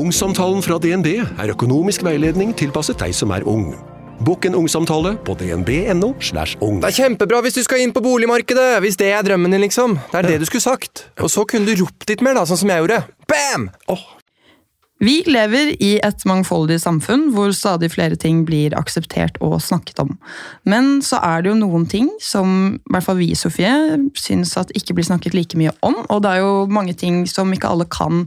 Ungsamtalen fra DNB er økonomisk veiledning tilpasset deg som er ung. Bokk en ungsamtale på dnb.no. slash ung. Det er kjempebra hvis du skal inn på boligmarkedet, hvis det er drømmen din, liksom. Det er det du skulle sagt. Og så kunne du ropt litt mer, da, sånn som jeg gjorde. Bam! Vi lever i et mangfoldig samfunn hvor stadig flere ting blir akseptert og snakket om. Men så er det jo noen ting som i hvert fall vi, Sofie, syns at ikke blir snakket like mye om. Og det er jo mange ting som ikke alle kan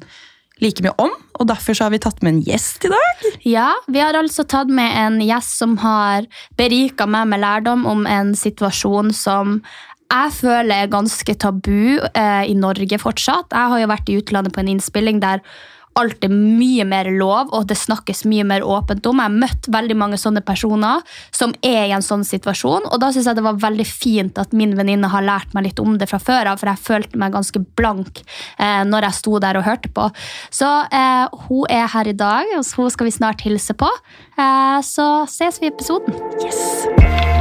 like mye om, og derfor har vi tatt med en gjest i dag. Ja, vi har altså tatt med en gjest som har berika meg med lærdom om en situasjon som jeg føler er ganske tabu eh, i Norge fortsatt. Jeg har jo vært i utlandet på en innspilling der alt er mye mer lov, og det snakkes mye mer åpent om. Jeg har møtt veldig mange sånne personer som er i en sånn situasjon, og da synes jeg det var veldig fint at min venninne har lært meg litt om det fra før av, for jeg følte meg ganske blank eh, når jeg sto der og hørte på. Så eh, hun er her i dag, og hun skal vi snart hilse på. Eh, så ses vi i episoden. Yes!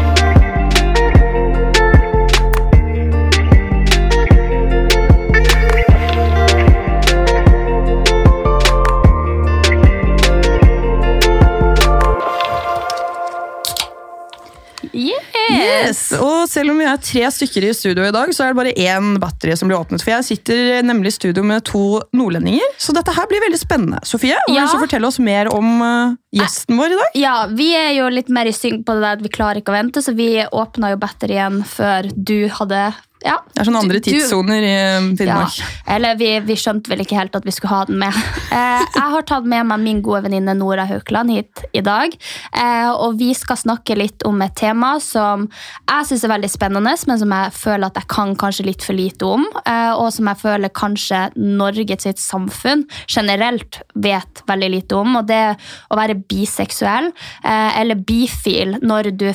Yes! Og selv om vi er tre stykker i studio i dag, så er det bare én battery som blir åpnet. For jeg sitter nemlig i studio med to nordlendinger, så dette her blir veldig spennende. Sofie, vil Ja. du så fortelle oss mer om eh, gjesten vår i dag? Ja, vi er jo litt mer i synk på det der at vi klarer ikke å vente, så vi åpna jo batterien før du hadde ja, Det er sånne andre tidssoner i eh, Finnmark. Ja, eller vi, vi skjønte vel ikke helt at vi skulle ha den med. Eh, jeg har tatt med meg min gode venninne Nora Haukeland hit i dag. Eh, og vi skal snakke litt om et tema som jeg syns er veldig spennende, men som jeg føler at jeg kan kanskje litt for lite om. Eh, og som jeg føler kanskje Norge sitt samfunn generelt vet veldig lite om. Og det å være biseksuell eh, eller bifil når du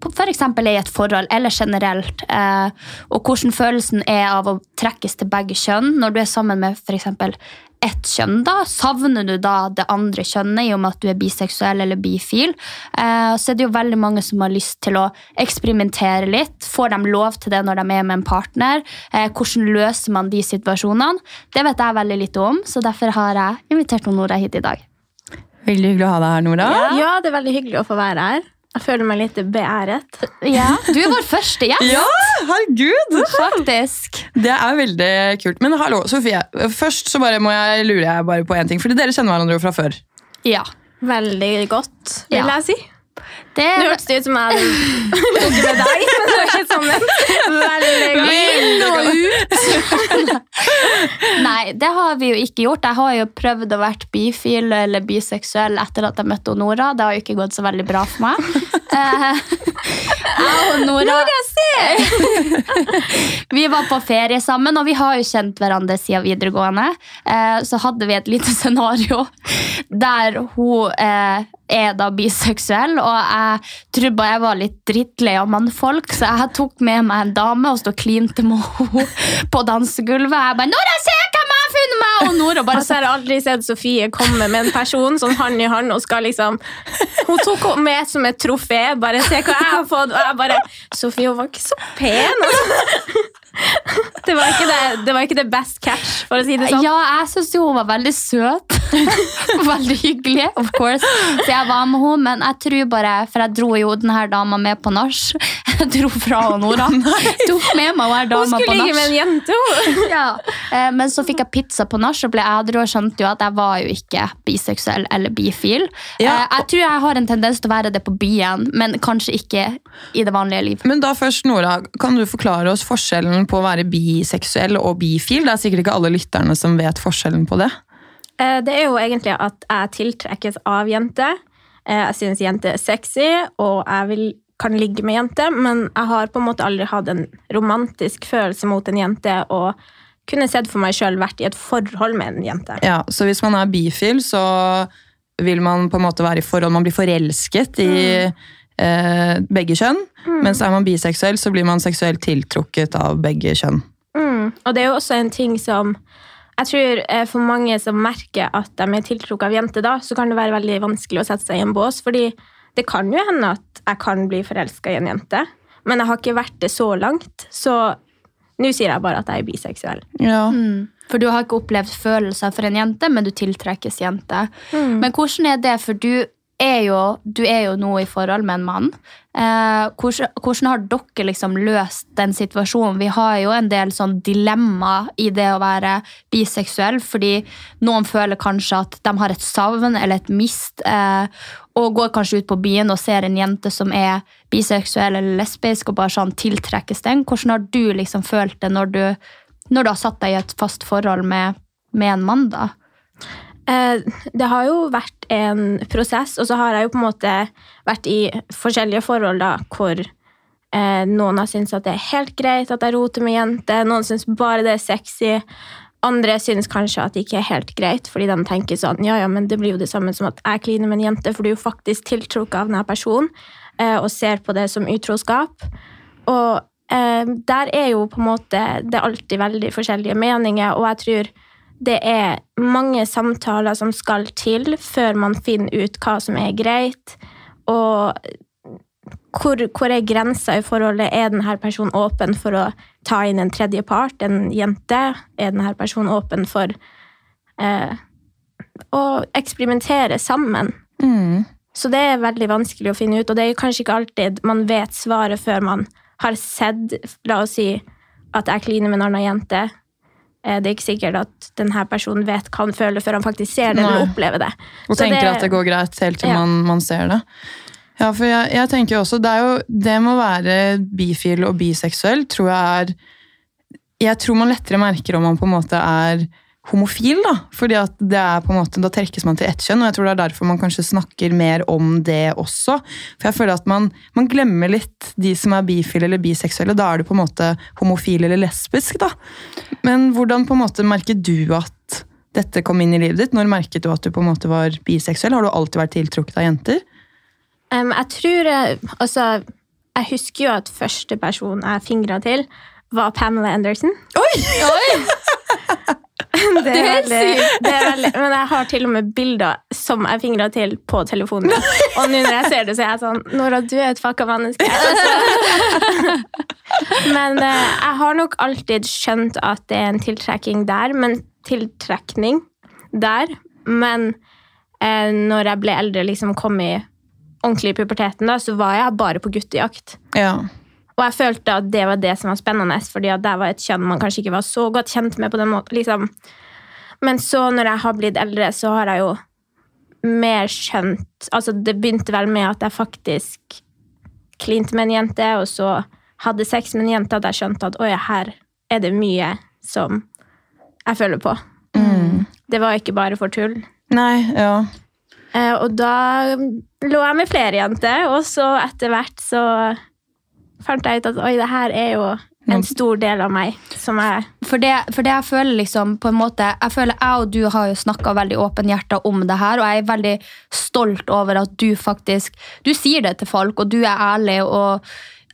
f for eksempel er i et forhold, eller generelt, eh, og hvordan følelsen er av å trekkes til begge kjønn når du er sammen med eksempel ett kjønn. da, Savner du da det andre kjønnet i og med at du er biseksuell eller bifil? Eh, så er det jo veldig mange som har lyst til å eksperimentere litt. Får de lov til det når de er med en partner? Eh, hvordan løser man de situasjonene? Det vet jeg veldig lite om, så derfor har jeg invitert Nora hit i dag. Veldig hyggelig å ha deg her, Nora. Ja, det er veldig hyggelig å få være her. Jeg føler meg litt beæret. Ja, Du er vår første gjest, Ja, herregud! faktisk. Det er veldig kult. Men hallo, Sofie. Først så bare må jeg lurer jeg bare på en ting. Fordi dere kjenner hverandre jo fra før. Ja. Veldig godt, vil Ja. jeg si. Det hørtes ut som jeg hadde ligget med deg, men det var ikke sånn. Veldig gøy. Nei, det har vi jo ikke gjort. Jeg har jo prøvd å være bifil eller biseksuell etter at jeg møtte Nora. Det har jo ikke gått så veldig bra for meg. Jeg og Nora Vi var på ferie sammen, og vi har jo kjent hverandre siden videregående. Eh, Så hadde vi et lite scenario der hun eh, er da biseksuell, og jeg trodde bare jeg var litt drittlei av mannfolk, så jeg tok med meg en dame og stod og klinte med henne på dansegulvet. Jeg bare 'Nora, se hvem jeg har funnet meg!' Og Nora bare Altså, jeg har aldri sett Sofie komme med en person sånn hånd i hånd og skal liksom Hun tok henne med som et trofé. Bare se hva jeg har fått. Og jeg bare Sofie, hun var ikke så pen, altså. Det var ikke det, det, var ikke det best catch, for å si det sånn. Ja, jeg syns jo hun var veldig søt. veldig hyggelig, of course. Så jeg var med henne, men jeg tror bare For jeg dro jo denne dama med på nach. Jeg dro fra henne, Nora. Tok med meg hver Hun dama på skulle ligge med en jente, hun. Ja. Eh, Men så fikk jeg pizza på nach og ble edru og skjønte jo at jeg var jo ikke biseksuell eller bifil. Ja. Eh, Jeg tror jeg har en tendens til å være det på byen, men kanskje ikke i det vanlige liv. Men da først, Nora, kan du forklare oss forskjellen på å være biseksuell og bifil? Det er sikkert ikke alle lytterne som vet forskjellen på det. Eh, Det er jo egentlig at jeg tiltrekkes av jenter. Eh, Jeg synes jenter er sexy, og jeg vil, kan ligge med jenter, men jeg har på en måte aldri hatt en romantisk følelse mot en jente og kunne sett for meg sjøl vært i et forhold med en jente. Ja, så hvis man er bifil, så vil man på en måte være i forhold, man blir forelsket i eh, begge kjønn. Mens er man biseksuell, så blir man seksuelt tiltrukket av begge kjønn. Mm. Og det er jo også en ting som jeg tror eh, For mange som merker at de er tiltrukket av jenter, da, så kan det være veldig vanskelig å sette seg i en bås. fordi det kan jo hende at jeg kan bli forelska i en jente, men jeg har ikke vært det så langt. Så nå sier jeg bare at jeg er biseksuell. Ja. Mm. For du har ikke opplevd følelser for en jente, men du tiltrekkes jente. Men hvordan er det, for du er jo, du er jo nå i forhold med en mann. Eh, hvordan, hvordan har dere liksom løst den situasjonen? Vi har jo en del sånn dilemma i det å være biseksuell, fordi noen føler kanskje at de har et savn eller et mist, eh, og går kanskje ut på byen og ser en jente som er biseksuell eller lesbisk, og bare sånn tiltrekkes den. Hvordan har du liksom følt det når du, når du har satt deg i et fast forhold med, med en mann, da? Eh, det har jo vært en prosess, og så har jeg jo på en måte vært i forskjellige forhold da, hvor eh, noen har syntes at det er helt greit at jeg roter med jenter, noen syns bare det er sexy. Andre syns kanskje at det ikke er helt greit, fordi de tenker sånn ja, ja, men det blir jo det samme som at jeg kliner med en jente, for du er jo faktisk tiltrukket av denne personen eh, og ser på det som utroskap. Og der er jo på en måte Det er alltid veldig forskjellige meninger, og jeg tror det er mange samtaler som skal til før man finner ut hva som er greit. Og hvor, hvor er grensa i forholdet? Er denne personen åpen for å ta inn en tredje part, en jente? Er denne personen åpen for eh, å eksperimentere sammen? Mm. Så det er veldig vanskelig å finne ut, og det er kanskje ikke alltid man vet svaret før man har sett La oss si at jeg kliner med en annen jente. Eh, Det er ikke sikkert at denne personen vet hva han føler før han faktisk ser det eller opplever det. Og Så tenker at det går greit helt til Ja. man, man ser det. Ja, for jeg, jeg tenker også, det er jo det med å være bifil og biseksuell, tror jeg er Jeg tror man lettere merker om man på en måte er homofil, da. Fordi at det er på en måte, da trekkes man til ett kjønn, og jeg tror det er derfor man kanskje snakker mer om det også. For jeg føler at man, man glemmer litt de som er bifile eller biseksuelle. Da er du på en måte homofil eller lesbisk, da. Men hvordan på en måte merker du at dette kom inn i livet ditt? Når merket du at du på en måte var biseksuell? Har du alltid vært tiltrukket av jenter? Um, jeg tror eh, Altså, jeg husker jo at første person jeg fingra til, var Pamela Anderson. Det er veldig, det er veldig, men jeg har til og med bilder som jeg fingra til på telefonen. Og nå når jeg ser det, så er jeg sånn Nora, du er et fucka menneske. Men eh, jeg har nok alltid skjønt at det er en tiltrekking der, men tiltrekning der. Men eh, når jeg ble eldre, liksom kom i ordentlig i puberteten, da, så var jeg bare på guttejakt. Ja. Og jeg følte at det var det som var spennende, fordi at det var et kjønn man kanskje ikke var så godt kjent med. på den måten. Liksom. Men så når jeg har blitt eldre, så har jeg jo mer skjønt Altså, det begynte vel med at jeg faktisk klinte med en jente, og så hadde sex med en jente, at jeg skjønte at oi, her er det mye som jeg føler på. Det var ikke bare for tull. Nei, ja. Eh, og da lå jeg med flere jenter, og så etter hvert så fant jeg ut at oi, det her er jo en stor del av meg som jeg For det, for det jeg føler liksom på en måte Jeg føler jeg og du har jo snakka veldig åpenhjerta om det her, og jeg er veldig stolt over at du faktisk Du sier det til folk, og du er ærlig. og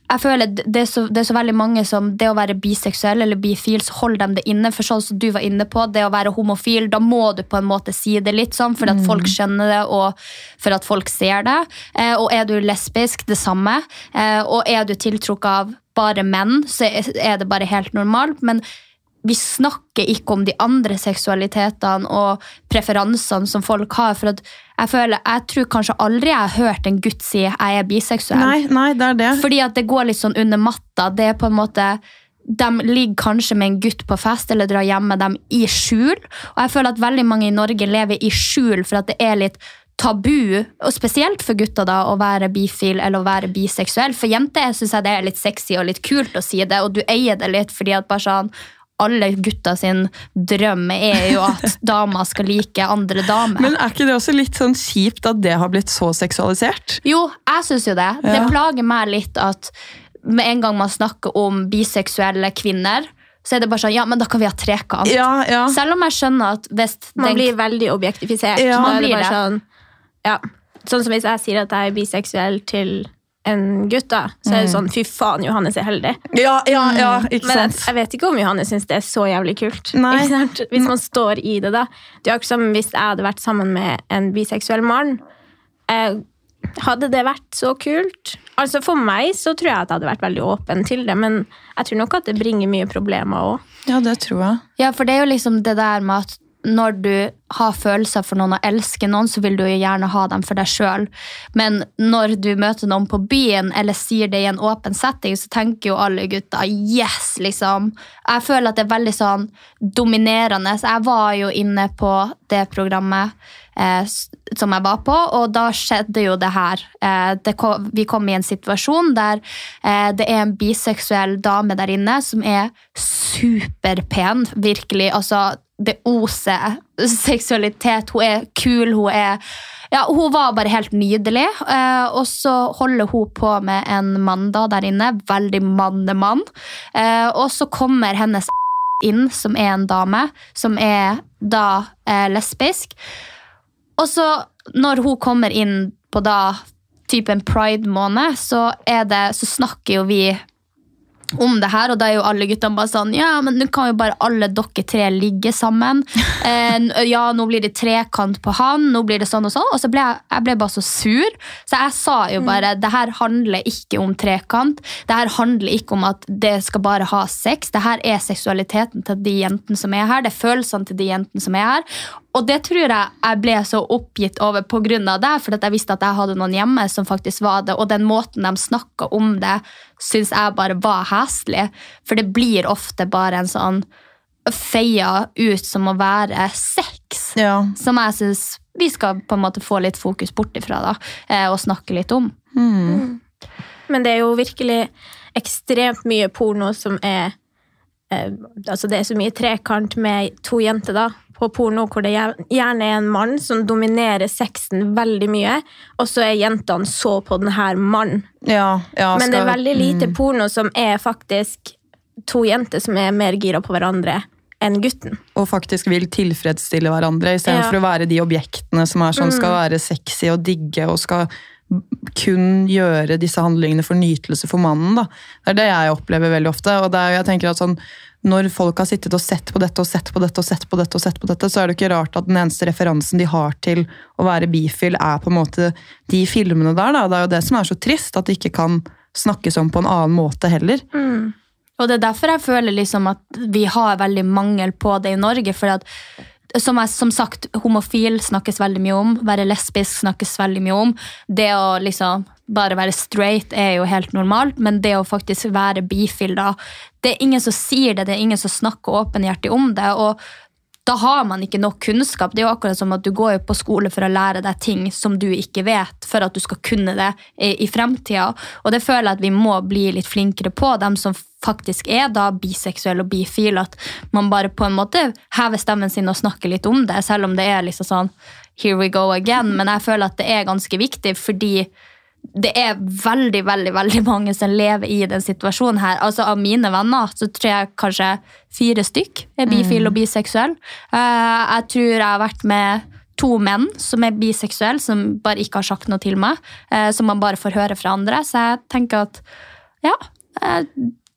jeg føler det er, så, det er så veldig mange som Det å være biseksuell eller bifil, så holder de det inne. For sånn som du var inne på, det å være homofil, da må du på en måte si det litt sånn, for at folk skjønner det, og for at folk ser det. Eh, og er du lesbisk, det samme. Eh, og er du tiltrukket av bare menn, så er er det bare helt normalt. Men vi snakker ikke om de andre seksualitetene og preferansene som folk har. for at jeg føler, jeg tror kanskje aldri jeg har hørt en gutt si jeg er biseksuell. Nei, nei, det er det. Fordi at det går litt sånn under matta. Det er på en måte de ligger kanskje med en gutt på fest eller drar hjem med dem i skjul. Og jeg føler at veldig mange i Norge lever i skjul for at det er litt tabu, og spesielt for gutter, da, å være bifil eller å være biseksuell. For jenter syns jeg det er litt sexy og litt kult å si det, og du eier det litt fordi at bare sånn alle gutta sin drøm er jo at damer skal like andre damer. Men er ikke det også litt sånn kjipt at det har blitt så seksualisert? Jo, jeg syns jo det. Det plager meg litt at med en gang man snakker om biseksuelle kvinner, så er det bare sånn Ja, men da kan vi ha trekant. Ja, ja. Selv om jeg skjønner at hvis Man den- blir veldig objektifisert. Ja, man blir det. Sånn, ja. sånn som hvis jeg sier at jeg er biseksuell til en gutt, da, så er det sånn fy faen, Johannes er heldig. Ja, ja, ja, ikke Men jeg, jeg vet ikke om Johannes syns det er så jævlig kult. Nei. Ikke sant? Hvis man står i det, da. Det er akkurat som hvis jeg hadde vært sammen med en biseksuell mann. Eh, hadde det vært så kult? Altså For meg så tror jeg at jeg hadde vært veldig åpen til det, men jeg tror nok at det bringer mye problemer òg. Ja, det tror jeg. Ja, for det er jo liksom det der med at når du har følelser for noen og elsker noen, så vil du jo gjerne ha dem for deg sjøl. Men når du møter noen på byen eller sier det i en åpen setting, så tenker jo alle gutta yes, liksom. Jeg føler at det er veldig sånn dominerende. Jeg var jo inne på det programmet eh, som jeg var på, og da skjedde jo det her. Eh, det kom, vi kom i en situasjon der eh, det er en biseksuell dame der inne som er superpen, virkelig. Altså, det oser seksualitet. Hun er kul, hun er ja, Hun var bare helt nydelig. Eh, og så holder hun på med en mann da der inne. Veldig mannemann. Eh, og så kommer hennes inn, som er en dame, som er da eh, lesbisk. Og så, når hun kommer inn på da typen pride-måned, så, så snakker jo vi om det her, og da er jo alle guttene bare sånn Ja, men nå kan jo bare alle dere tre ligge sammen. Eh, ja, nå blir det trekant på han, nå blir det sånn og sånn. Og så ble jeg, jeg ble bare så sur. Så jeg sa jo bare det her handler ikke om trekant. Det her handler ikke om at det skal bare ha sex. Det her er seksualiteten til de jentene som er her. Det er følelsene til de jentene som er her. Og det tror jeg jeg ble så oppgitt over av det, for jeg visste at jeg hadde noen hjemme som faktisk var det, og den måten de snakka om det, syns jeg bare var heslig. For det blir ofte bare en sånn feia ut som å være sex, Ja. som jeg syns vi skal på en måte få litt fokus bort ifra da, eh, og snakke litt om. Men det er jo virkelig ekstremt mye porno som er eh, Altså det er så mye trekant med to jenter da, på porno, hvor det gjerne er en mann som dominerer sexen veldig mye, og så er jentene så på den her mannen. Ja, ja, Men det er veldig lite mm. porno som er faktisk to jenter som er mer gira på hverandre enn gutten. og faktisk vil tilfredsstille hverandre, istedenfor Ja. for å være de objektene som er sånn, skal være sexy og digge og skal kun gjøre disse handlingene for nytelse for mannen. Da. Det er det jeg opplever veldig ofte. og det er, jeg tenker at sånn, Når folk har sittet og sett på dette og sett på dette, og sett på dette, og sett på dette, så er det ikke rart at den eneste referansen de har til å være bifil, er på en måte de filmene der. Da. Det er jo det som er så trist, at det ikke kan snakkes om på en annen måte heller. Og det er derfor jeg føler liksom at vi har veldig mangel på det i Norge. For at, som, jeg, som sagt, homofil snakkes veldig mye om. Være lesbisk snakkes veldig mye om. Det å liksom bare være straight er jo helt normalt, men det å faktisk være bifil, da Det er ingen som sier det, det er ingen som snakker åpenhjertig om det. og da har man ikke nok kunnskap. Det er jo akkurat som at Du går på skole for å lære deg ting som du ikke vet, for at du skal kunne det i, i fremtida. Og det føler jeg at vi må bli litt flinkere på, dem som faktisk er da biseksuelle og bifile. At man bare på en måte hever stemmen sin og snakker litt om det, selv om det er liksom sånn here we go again. Men jeg føler at det er ganske viktig, fordi det er veldig veldig, veldig mange som lever i den situasjonen her. Altså Av mine venner så tror jeg kanskje fire stykk er bifile og biseksuelle. Eh, jeg tror jeg har vært med to menn som er biseksuelle, som bare ikke har sagt noe til meg. eh, som man bare får høre fra andre. Så jeg tenker at ja, eh,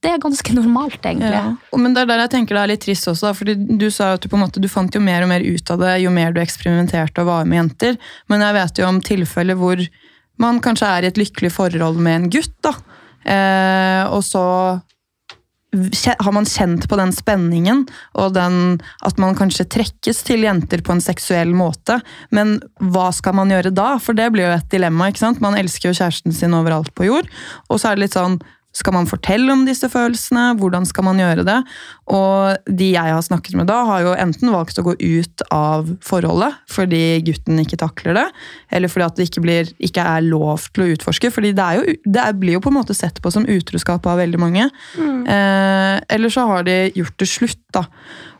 det er ganske normalt, egentlig. Ja. Men det er der jeg tenker det er litt trist også, da, fordi du sa at du på en måte du fant jo mer og mer ut av det jo mer du eksperimenterte og var med jenter. Men jeg vet jo om tilfeller hvor man kanskje er i et lykkelig forhold med en gutt, da. Eh, og så har man kjent på den spenningen, og den, at man kanskje trekkes til jenter på en seksuell måte. Men hva skal man gjøre da? For det blir jo et dilemma. ikke sant? Man elsker jo kjæresten sin overalt på jord. Og så er det litt sånn skal man fortelle om disse følelsene? Hvordan skal man gjøre det? Og de jeg har snakket med da, har jo enten valgt å gå ut av forholdet fordi gutten ikke takler det, eller fordi at det ikke, blir, ikke er lov til å utforske. fordi det, er jo, det blir jo på en måte sett på som utroskap av veldig mange. Eh, eller så har de gjort det slutt, da.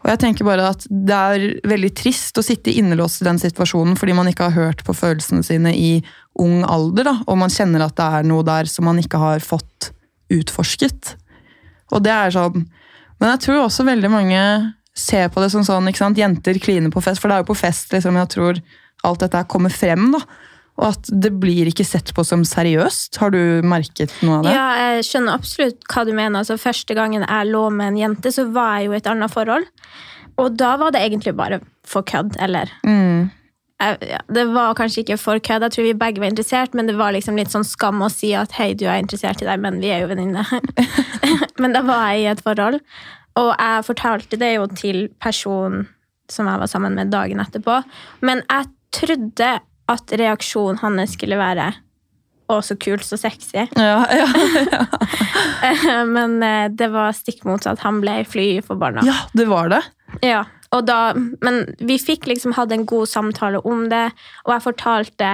Og jeg tenker bare at det er veldig trist å sitte innelåst i den situasjonen fordi man ikke har hørt på følelsene sine i ung alder, da, og man kjenner at det er noe der som man ikke har fått utforsket. Og det er sånn Men jeg tror også veldig mange ser på det som sånn, ikke sant? jenter kliner på fest, for det er jo på fest liksom, jeg tror alt dette kommer frem. da. Og at det blir ikke sett på som seriøst. Har du merket noe av det? Ja, jeg skjønner absolutt hva du mener. Altså, første gangen jeg lå med en jente, så var jeg jo i et annet forhold. Og da var det egentlig bare for kødd, eller Mm. Ja, Det var kanskje ikke for kødd, jeg tror vi begge var interessert, men det var liksom litt sånn skam å si at hei, du er interessert i deg, men vi er jo venninner. men da var jeg i et forhold, og jeg fortalte det jo til personen som jeg var sammen med dagen etterpå. Men jeg trodde at reaksjonen hans skulle være å, så kult, så sexy. Ja, ja. Men eh, det var stikk motsatt. Han ble fly forbanna. ja, det var det. Ja, og da, men vi fikk liksom hatt en god samtale om det, og jeg fortalte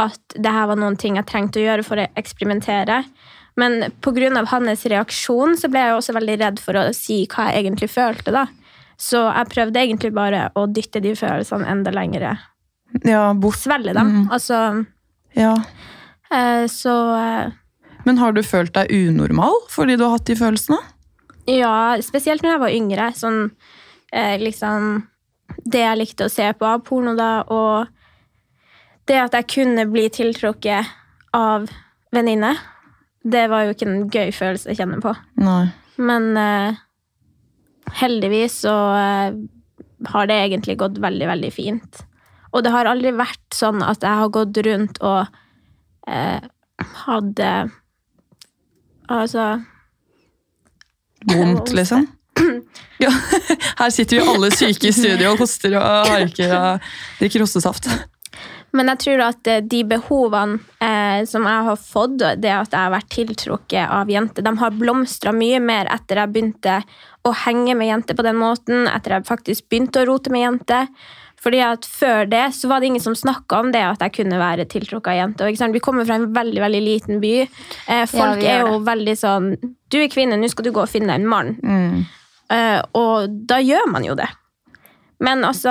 at det her var noen ting jeg trengte å gjøre for å eksperimentere. Men pga. hans reaksjon så ble jeg også veldig redd for å si hva jeg egentlig følte. da. Så jeg prøvde egentlig bare å dytte de følelsene enda lengre. Ja, bort. Svelge dem. Mm. Altså, Ja. eh, så eh, Men har du følt deg unormal fordi du har hatt de følelsene? Ja, spesielt når jeg var yngre. Sånn eh, liksom Det jeg likte å se på av porno da, og det at jeg kunne bli tiltrukket av venninne, det var jo ikke en gøy følelse å kjenne på. Nei. Men eh, heldigvis så eh, har det egentlig gått veldig, veldig fint. Og det har aldri vært sånn at jeg har gått rundt og eh, hadde Altså Vondt, liksom? Ja. Her sitter vi alle syke i studio og hoster og harker og drikker hostesaft. Men jeg tror at eh, de behovene eh, som jeg har fått, og det at jeg har vært tiltrukket av jenter, de har blomstra mye mer etter jeg begynte å henge med jenter på den måten, etter jeg faktisk begynte å rote med jenter. Fordi at Før det så var det ingen som snakka om det at jeg kunne være tiltrukket av jenter. Ikke sant? Vi kommer fra en veldig veldig liten by. Eh, folk ja, er jo veldig sånn Du er kvinne, nå skal du gå og finne en mann. Mm. Eh, og da gjør man jo det. Men altså,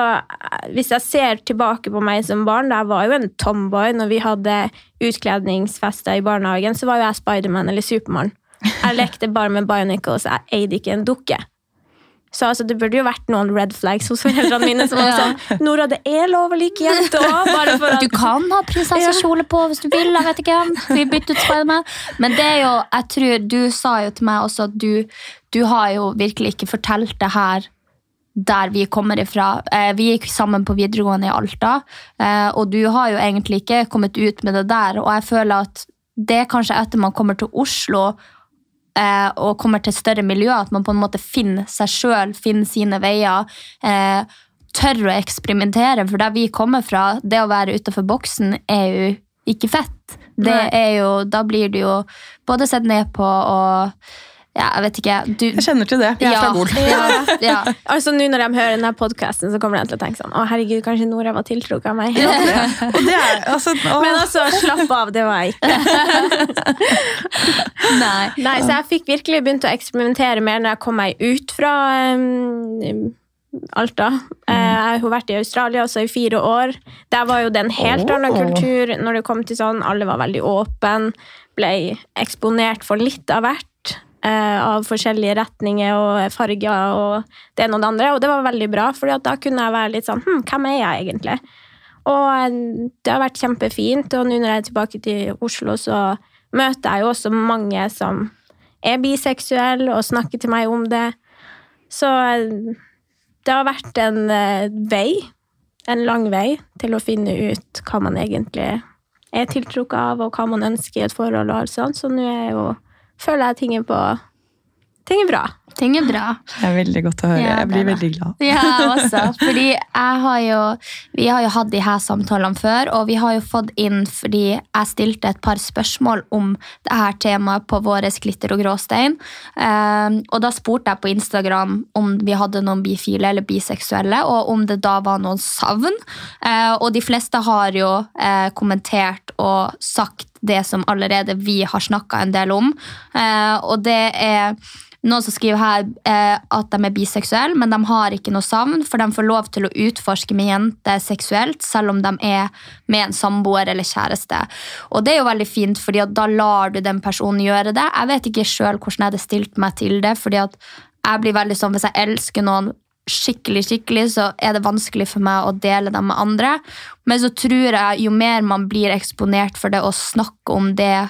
hvis jeg ser tilbake på meg som barn, da jeg var jo en tomboy når vi hadde utkledningsfester i barnehagen, så var jo jeg Spiderman eller Supermann. Jeg lekte bare med Bionicles, jeg eide ikke en dukke. Så altså, det burde jo vært noen red flags hos foreldrene mine. som var Ja. sånn, Nora, det er lov å like jenter òg, Du kan ha prinsessekjole på hvis du vil. jeg vet ikke. Vi bytter ut Spiderman. Men det er jo, jeg tror, du sa jo til meg også at du, du har jo virkelig ikke fortalt det her der vi kommer ifra. Eh, Vi gikk sammen på videregående i Alta, eh, og du har jo egentlig ikke kommet ut med det der. Og jeg føler at det er kanskje etter man kommer til Oslo eh, og kommer til større miljø, at man på en måte finner seg sjøl, finner sine veier. Eh, tør å eksperimentere, for der vi kommer fra, det å være utenfor boksen er jo ikke fett. Det er jo, da blir du jo både sett ned på og ja, jeg vet ikke. Du, Jeg kjenner til det. Jeg er ja, fra Gol. ja, ja. Altså, Nå når de hører denne podkasten, så kommer de til å tenke sånn Å, herregud, kanskje Nora var tiltrukket av meg. Og det er, altså, å, Men altså, slapp av, det var jeg ikke. Nei. Nei, så jeg fikk virkelig begynt å eksperimentere mer når jeg kom meg ut fra um, Alta. Eh, Jeg har vært i Australia også i fire år. Der var jo det en helt oh. annen kultur når det kom til sånn. Alle var veldig åpne. Ble eksponert for litt av hvert. Eh, Av forskjellige retninger og farger og det ene og det andre. Og det var veldig bra, for da kunne jeg være litt sånn Hm, hvem er jeg egentlig? Og eh, det har vært kjempefint. Og nå når jeg er tilbake til Oslo, så møter jeg jo også mange som er biseksuelle og snakker til meg om det. Så eh, det har vært en vei, en lang vei, til å finne ut hva man egentlig er tiltrukket av, og hva man ønsker i et forhold. og alt sånt. Så nå er jeg jo, føler jeg ting er på Ting er bra. Ting er bra. det er veldig godt å høre. Ja, Jeg blir veldig glad. Ja, også. Fordi har jo Vi har jo hatt de her samtalene før, og vi har jo fått inn fordi jeg stilte et par spørsmål om det her temaet på vår Glitter og gråstein. Um, og da spurte jeg på Instagram om vi hadde noen bifile eller biseksuelle, og om det da var noen savn. Eh, og de fleste har jo eh, kommentert og sagt det som allerede vi har snakka en del om. Eh, og det er noen som skriver her eh, at de er biseksuelle, men de har ikke noe savn, for de får lov til å utforske med jenter seksuelt, selv om de er med en samboer eller kjæreste. Og det er jo veldig fint, fordi da lar du den personen gjøre det. Jeg vet ikke sjøl hvordan jeg hadde stilt meg til det, fordi at jeg blir veldig sånn, Hvis jeg elsker noen skikkelig, skikkelig, så er det vanskelig for meg å dele dem med andre. Men så tror jeg jo mer man blir eksponert for det å snakke om det,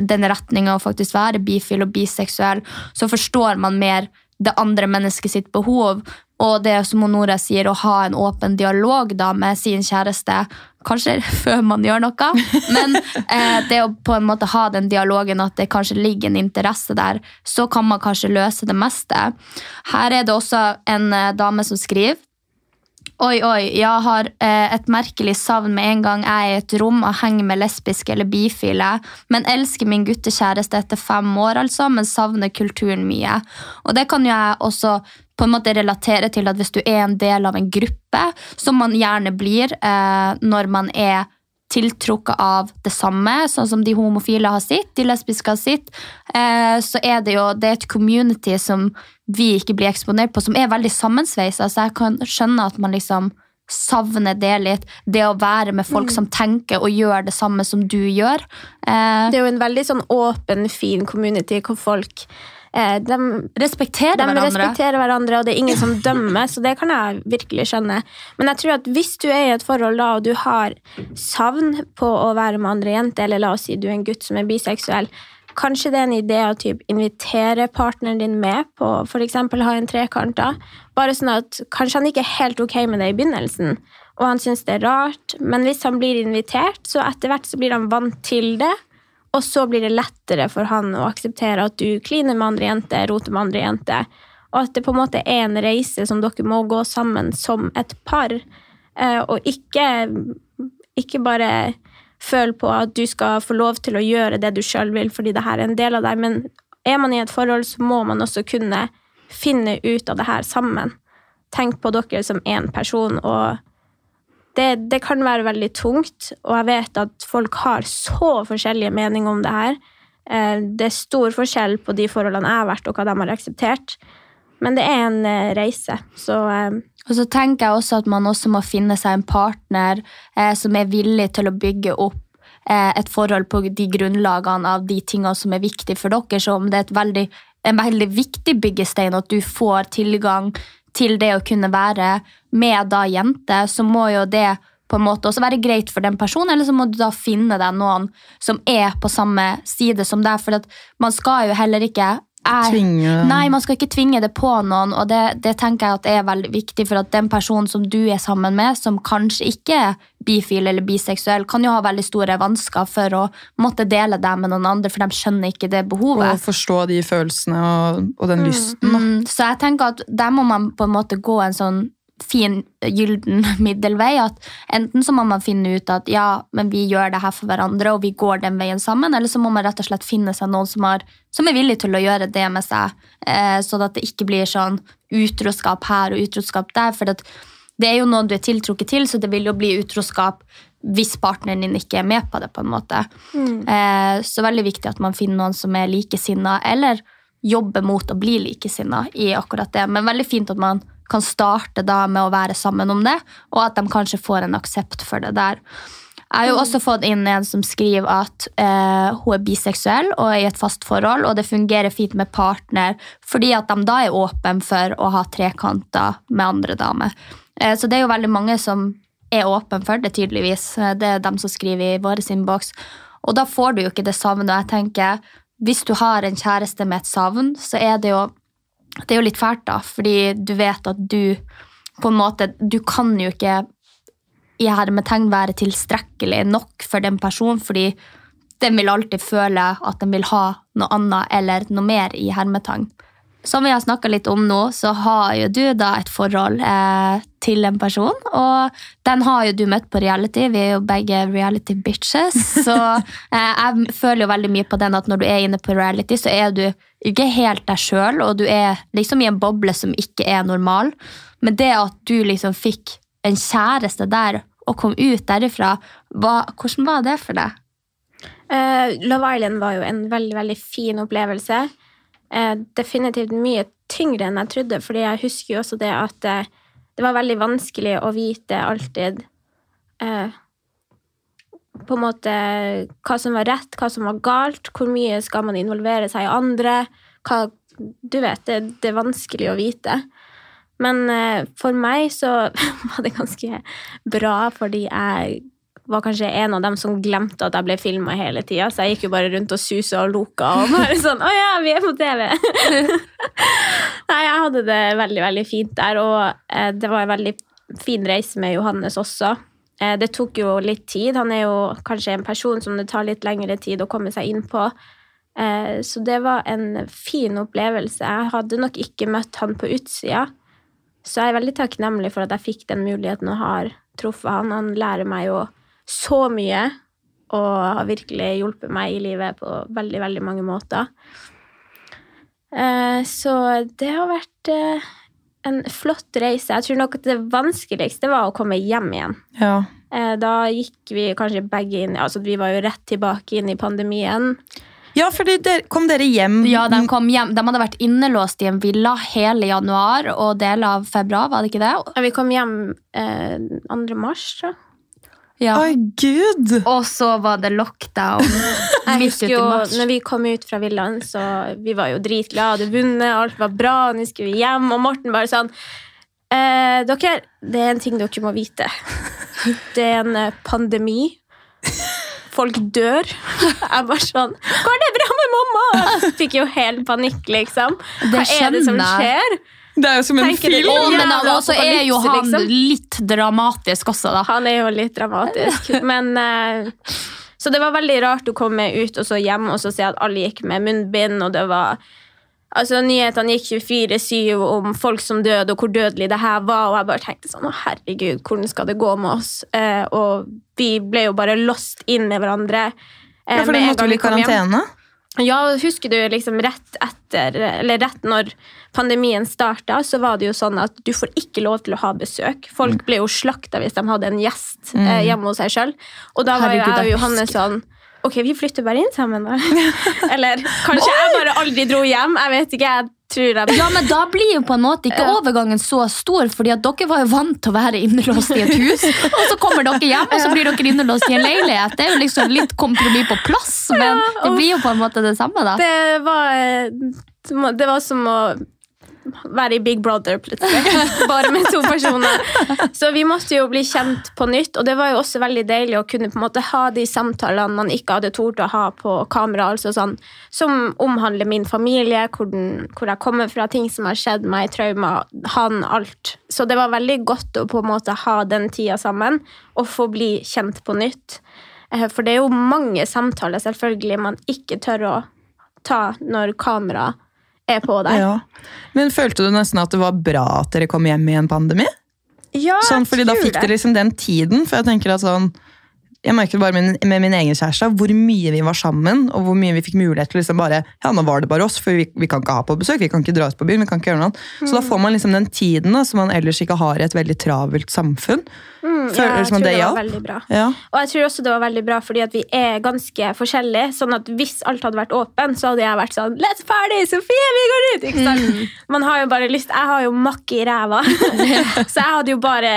den retninga å faktisk være bifil og biseksuell, så forstår man mer det andre mennesket sitt behov. Og det som Nora sier, å ha en åpen dialog da med sin kjæreste. Kanskje før man gjør noe, men eh, det å på en måte ha den dialogen at det kanskje ligger en interesse der, så kan man kanskje løse det meste. Her er det også en eh, dame som skriver. Oi, oi, jeg har eh, et merkelig savn med en gang jeg er i et rom og henger med lesbiske eller bifile, men elsker min guttekjæreste etter fem år, altså, men savner kulturen mye. Og det kan jo jeg også på en måte relatere til at hvis du er en del av en gruppe, som man gjerne blir eh, når man er tiltrukket av det samme, sånn som de homofile har sitt, de lesbiske har sitt, eh, så er det jo det er et community som vi ikke blir eksponert på, som er veldig sammensveisa. Så jeg kan skjønne at man liksom savner det litt. Det å være med folk Mm. som tenker og gjør det samme som du gjør. Eh, Det er jo en veldig sånn åpen, fin community hvor folk eh, de, respekterer de hverandre. respekterer hverandre, og det er ingen som dømmer, så det kan jeg virkelig skjønne. Men jeg tror at hvis du er i et forhold da, og du har savn på å være med andre jenter, eller la oss si du er en gutt som er biseksuell, kanskje det er en idé å typ invitere partneren din med på eksempel ha en trekant da. Bare sånn at kanskje han ikke er helt ok med det i begynnelsen, og han synes det er rart, men hvis han blir invitert, så etter hvert så blir han vant til det, og så blir det lettere for han å akseptere at du kliner med andre jenter, roter med andre jenter, og at det på en måte er en reise som dere må gå sammen som et par, eh, og ikke, ikke bare føle på at du skal få lov til å gjøre det du sjøl vil, fordi det her er en del av deg, men er man i et forhold, så må man også kunne finne ut av det her sammen. Tenk på dere som én person, og det, det kan være veldig tungt, og jeg vet at folk har så forskjellige meninger om det her. Eh, Det er stor forskjell på de forholdene jeg har vært, og hva de har akseptert. Men det er en eh, reise, så eh, Og så tenker jeg også at man også må finne seg en partner eh, som er villig til å bygge opp eh, et forhold på de grunnlagene av de tingene som er viktige for dere. Så om det er veldig, en veldig viktig byggestein at du får tilgang til det å kunne være med da jente, så må jo det på en måte også være greit for den personen, eller så må du da finne deg noen som er på samme side som deg, for man skal jo heller ikke er, Tvinge Nei, man skal ikke tvinge det på noen, og det, det tenker jeg at er veldig viktig, for at den personen som du er sammen med, som kanskje ikke er bifil eller biseksuell, kan jo ha veldig store vansker for å måtte dele det med noen andre, for de skjønner ikke det behovet. Og forstå de følelsene og, og den lysten. da. Mm, så jeg tenker at der må man på en måte gå en sånn fin, gylden middelvei. At enten så må man finne ut at ja, men vi gjør det her for hverandre, og vi går den veien sammen, eller så må man rett og slett finne seg noen som, har, som er villig til å gjøre det med seg, eh, sånn at det ikke blir sånn utroskap her og utroskap der. For det er jo noen du er tiltrukket til, så det vil jo bli utroskap hvis partneren din ikke er med på det. på en måte. Eh, så veldig viktig at man finner noen som er likesinna, eller jobber mot å bli likesinna i akkurat det. Men veldig fint at man kan starte da med å være sammen om det, og at de kanskje får en aksept for det der. Jeg har jo også fått inn en som skriver at eh, hun er biseksuell og er i et fast forhold, og det fungerer fint med partner, fordi at de da er åpne for å ha trekanter med andre damer. Eh, så det er jo veldig mange som er åpne for det, tydeligvis. Eh, Det er dem som skriver i vår innboks. Og da får du jo ikke det savnet. Og jeg tenker, hvis du har en kjæreste med et savn, så er det jo, det er jo litt fælt, da, fordi du vet at du på en måte Du kan jo ikke i hermetegn være tilstrekkelig nok for den personen, fordi den vil alltid føle at den vil ha noe annet eller noe mer i hermetegn. Som vi har snakka litt om nå, så har jo du da et forhold eh, til en person. Og den har jo du møtt på reality. Vi er jo begge reality bitches. Så eh, jeg føler jo veldig mye på den at når du er inne på reality, så er du ikke helt deg sjøl, og du er liksom i en boble som ikke er normal. Men det at du liksom fikk en kjæreste der og kom ut derifra, hva, hvordan var det for deg? Uh, Love Island var jo en veldig, veldig fin opplevelse. Definitivt mye tyngre enn jeg trodde, fordi jeg husker jo også det at eh, det var veldig vanskelig å vite alltid eh, på en måte hva som var rett, hva som var galt, hvor mye skal man involvere seg i andre, hva Du vet, det, det er vanskelig å vite. Men eh, for meg så var det ganske bra, fordi jeg var kanskje en av dem som glemte at jeg ble filma hele tida. Så jeg gikk jo bare rundt og susa og loka og bare sånn Å ja, vi er på TV! Nei, jeg hadde det veldig, veldig fint der, og eh, det var en veldig fin reise med Johannes også. Eh, det tok jo litt tid. Han er jo kanskje en person som det tar litt lengre tid å komme seg inn på. Eh, så det var en fin opplevelse. Jeg hadde nok ikke møtt han på utsida. Så jeg er veldig takknemlig for at jeg fikk den muligheten og har truffet han. Han lærer meg jo så mye og har virkelig hjulpet meg i livet på veldig, veldig mange måter. Eh, Så det har vært eh, en flott reise. Jeg tror nok at det vanskeligste var å komme hjem igjen. Ja. Eh, Da gikk vi kanskje begge inn Altså, vi var jo rett tilbake inn i pandemien. Ja, for der, kom dere hjem Ja, de kom hjem. De hadde vært innelåst i en villa hele januar og deler av februar, var det ikke det? Vi kom hjem eh, 2. mars, tror jeg. Ja. Oi, gud! Og så var det lockdown Jeg husker jo, når vi kom ut fra villaen, så vi var jo dritglade, hadde vunnet, alt var bra, nå skulle vi hjem, og Morten bare sånn eh, Dere, det er en ting dere må vite. Det er en eh, pandemi. Folk dør. Jeg bare sånn Går det bra med mamma? Jeg fikk jo helt panikk, liksom. Hva er det som skjer? Det er jo som en Tenker film! Men Ja, det er også er jo han liksom. litt dramatisk også, da. Han er jo litt dramatisk. Men uh, Så det var veldig rart å komme ut og så hjem og så se at alle gikk med munnbind, og det var Altså, Nyhetene gikk 24-7 om folk som døde, og hvor dødelig det her var. Og jeg bare tenkte sånn Å, herregud, hvordan skal det gå med oss? Eh, og vi ble jo bare lost inn med hverandre. eh, Ja, for med måtte vi i karantene? hjem. Ja, husker du liksom rett etter, eller rett når pandemien starta, så var det jo sånn at du får ikke lov til å ha besøk. Mm. Folk ble jo slakta hvis de hadde en gjest eh, hjemme hos seg sjøl. Og da var jo jeg og Johanne sånn Ok, vi flytter bare inn sammen, da. Eller kanskje jeg bare aldri dro hjem. Jeg vet ikke. jeg... Ja, men Da blir jo på en måte ikke Ja. overgangen så stor, fordi at dere var jo vant til å være innelåst i et hus. Og så kommer dere hjem, og så blir dere innelåst i en leilighet. Det er jo liksom litt kompromiss på plass, men det blir jo på en måte det samme, da. Det var, eh, det var som å være i Big Brother plutselig. Bare med to personer. Så vi måtte jo bli kjent på nytt, og det var jo også veldig deilig å kunne på en måte ha de samtalene man ikke hadde tort å ha på kamera, altså sånn, som omhandler min familie, hvor, den, hvor jeg kommer fra, ting som har skjedd meg, traumer, han, alt. Så det var veldig godt å på en måte ha den tida sammen, og få bli kjent på nytt. Eh, For det er jo mange samtaler selvfølgelig man ikke tør å ta når kamera er på deg. Ja. Men følte du nesten at det var bra at dere kom hjem i en pandemi? Ja, Sånn, fordi da fikk dere liksom den tiden, for jeg tenker at sånn jeg merket bare med, med min egen kjæreste hvor mye vi var sammen, og hvor mye vi fikk mulighet til liksom bare Ja, nå var det bare oss, for vi, vi kan ikke ha på besøk, vi kan ikke dra ut på byen, vi kan ikke gjøre noe annet. Så Mm. da får man liksom den tiden da, som man ellers ikke har i et veldig travelt samfunn. Mm, ja, jeg tror det var veldig bra. Ja. Og jeg tror også det var veldig bra fordi at vi er ganske forskjellige. Sånn at hvis alt hadde vært åpen, så hadde jeg vært sånn Let's party! Sofie, vi går ut! Ikke sant? Man har jo bare lyst Jeg har jo makke i ræva. så jeg hadde jo bare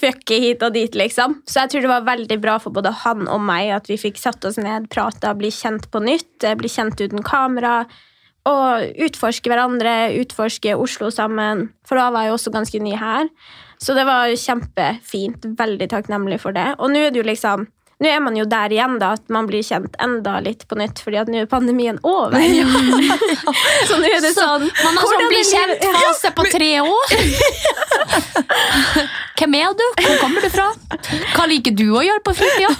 fucke hit og dit, liksom. Så jeg tror det var veldig bra for både han og meg at vi fikk satt oss ned, prata, bli kjent på nytt, eh, bli kjent uten kamera. Og utforske hverandre, utforske Oslo sammen. For da var jeg også ganske ny her. Så det var kjempefint. Veldig takknemlig for det. Og nå er det jo liksom nå er man jo der igjen, da, at man blir kjent enda litt på nytt, fordi at nå er pandemien over. så nå er det Så sånn man har sånn bli kjent-fase på tre år. Hvem er du? Hvor kommer du fra? Hva liker du å gjøre på fritida?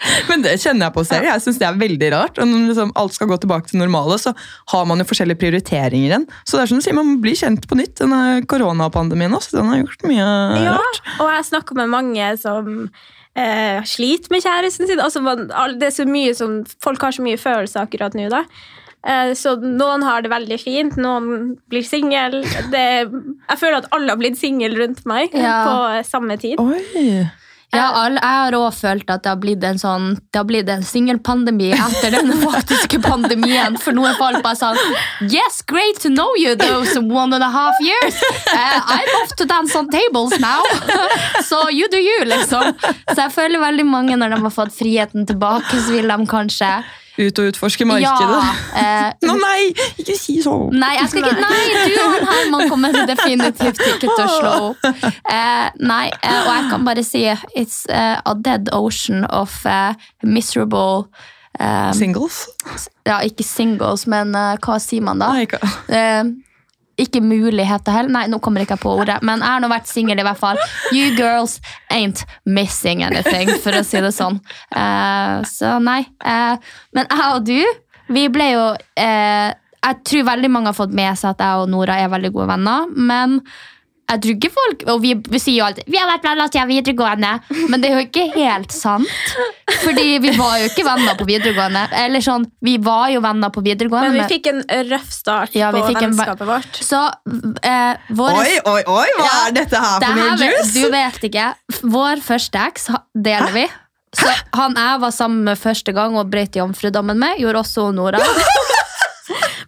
Men det kjenner jeg på selv. Jeg synes det er veldig rart. Og når liksom alt skal gå tilbake til normale, så har man jo forskjellige prioriteringer igjen. Så det er som du sier, man blir kjent på nytt. Denne koronapandemien også, den har gjort mye Ja, rart. og jeg snakker med mange som eh, sliter med kjæresten sin. Altså, man, det er så mye som, folk har så mye følelser akkurat nå. da. Eh, så noen har det veldig fint, noen blir singel. Jeg føler at alle har blitt singel rundt meg Ja. på samme tid. Oi. Ja, all, jeg har også følt at det har blitt en sånn Det har blitt en singelpandemi etter den faktiske pandemien. For nå er folk bare sånn Yes, great to know you those one and a half years. Uh, I'm off to dance on tables now. So you do you, liksom. Så jeg føler veldig mange når de har fått friheten tilbake, så vil de kanskje ut og utforske markedet. Ja, eh, Nå nei, ikke si sånn! Nei, jeg skal ikke, nei, du og her, Herman kommer definitivt ikke til å slå opp. Eh, nei, eh, og jeg kan bare si it's eh, a dead ocean of eh, miserable eh, Singles? Ja, ikke singles, men hva sier man da? Nei, ikke. Muligheter heller. Nei, nå kommer ikke jeg på ordet. Men jeg har nå vært singel i hvert fall. You girls ain't missing anything, for å si det sånn. Uh, så nei. Uh, men jeg og du, vi ble jo uh, Jeg tror veldig mange har fått med seg at jeg og Nora er veldig gode venner. Men jeg tror ikke folk Og vi, vi sier jo alltid 'vi har vært venner siden videregående', men det er jo ikke helt sant. Fordi vi var jo ikke venner på videregående. Eller sånn, vi var jo venner på videregående. Men vi fikk en røff start Ja, vi på fikk en vennskapet vårt. Så eh, vår... Oi, oi, oi! Hva Ja, er dette her for noe juice? Du vet ikke. Vår første eks deler Hæ? vi. Så han jeg var sammen med første gang og brøt jomfrudommen med, gjorde også Nora.